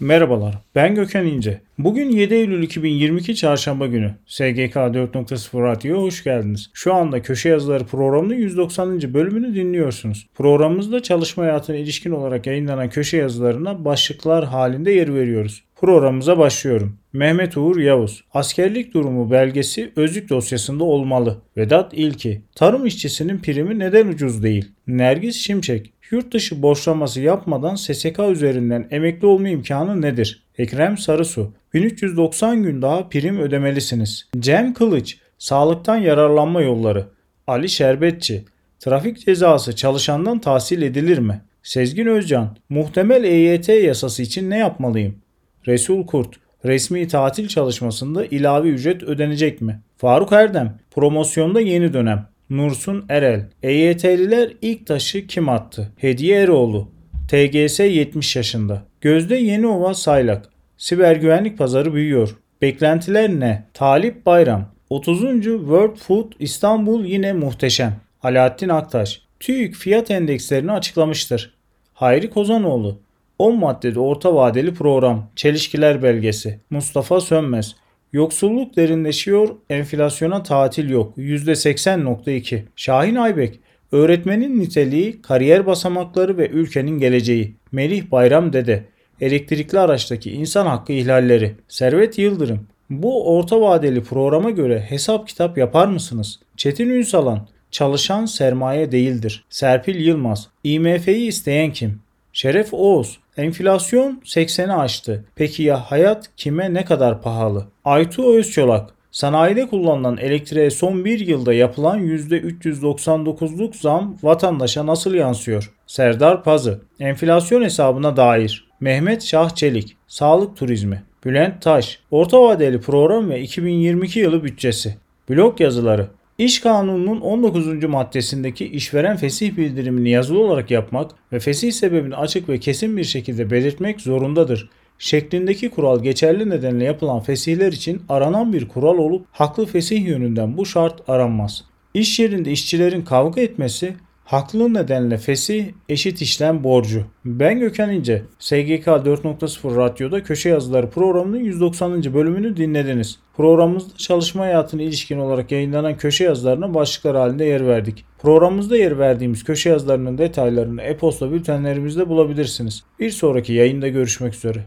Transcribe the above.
Merhabalar, ben Gökhan İnce. Bugün 7 Eylül 2022 Çarşamba günü. SGK 4.0 Radyo'ya hoş geldiniz. Şu anda Köşe Yazıları programının 190. bölümünü dinliyorsunuz. Programımızda çalışma hayatına ilişkin olarak yayınlanan köşe yazılarına başlıklar halinde yer veriyoruz. Programımıza başlıyorum. Mehmet Uğur Yavuz. Askerlik durumu belgesi özlük dosyasında olmalı. Vedat İlki. Tarım işçisinin primi neden ucuz değil? Nergis Şimşek. Yurt dışı borçlaması yapmadan SSK üzerinden emekli olma imkanı nedir? Ekrem Sarısu. 1390 gün daha prim ödemelisiniz. Cem Kılıç. Sağlıktan yararlanma yolları. Ali Şerbetçi. Trafik cezası çalışandan tahsil edilir mi? Sezgin Özcan. Muhtemel EYT yasası için ne yapmalıyım? Resul Kurt. Resmi tatil çalışmasında ilave ücret ödenecek mi? Faruk Erdem. Promosyonda yeni dönem. Nursun Erel. EYT'liler ilk taşı kim attı? Hediye Eroğlu. TGS 70 yaşında. Gözde Yeniova Saylak. Siber güvenlik pazarı büyüyor. Beklentiler ne? Talip Bayram. 30. World Food İstanbul yine muhteşem. Alaaddin Aktaş. TÜİK fiyat endekslerini açıklamıştır. Hayri Kozanoğlu. 10 maddede orta vadeli program. Çelişkiler belgesi. Mustafa Sönmez. Yoksulluk derinleşiyor, enflasyona tatil yok. %80.2. Şahin Aybek. Öğretmenin niteliği, kariyer basamakları ve ülkenin geleceği. Melih Bayram Dede. Elektrikli araçtaki insan hakkı ihlalleri. Servet Yıldırım. Bu orta vadeli programa göre hesap kitap yapar mısınız? Çetin Ünsalan. Çalışan sermaye değildir. Serpil Yılmaz. IMF'yi isteyen kim? Şeref Oğuz. Enflasyon 80'i aştı. Peki ya hayat kime ne kadar pahalı? Aytu Özçolak. Sanayide kullanılan elektriğe son bir yılda yapılan %399'luk zam vatandaşa nasıl yansıyor? Serdar Pazı. Enflasyon hesabına dair. Mehmet Şah Çelik. Sağlık turizmi. Bülent Taş. Orta vadeli program ve 2022 yılı bütçesi. Blog yazıları. İş Kanunu'nun 19. maddesindeki işveren fesih bildirimini yazılı olarak yapmak ve fesih sebebini açık ve kesin bir şekilde belirtmek zorundadır. Şeklindeki kural geçerli nedenle yapılan fesihler için aranan bir kural olup haklı fesih yönünden bu şart aranmaz. İş yerinde işçilerin kavga etmesi haklı nedenle fesih eşit işlem borcu. Ben Gökhan İnce. SGK 4.0 Radyo'da Köşe Yazıları programının 190. bölümünü dinlediniz. Programımızda çalışma hayatına ilişkin olarak yayınlanan köşe yazılarına başlıklar halinde yer verdik. Programımızda yer verdiğimiz köşe yazılarının detaylarını e-posta bültenlerimizde bulabilirsiniz. Bir sonraki yayında görüşmek üzere.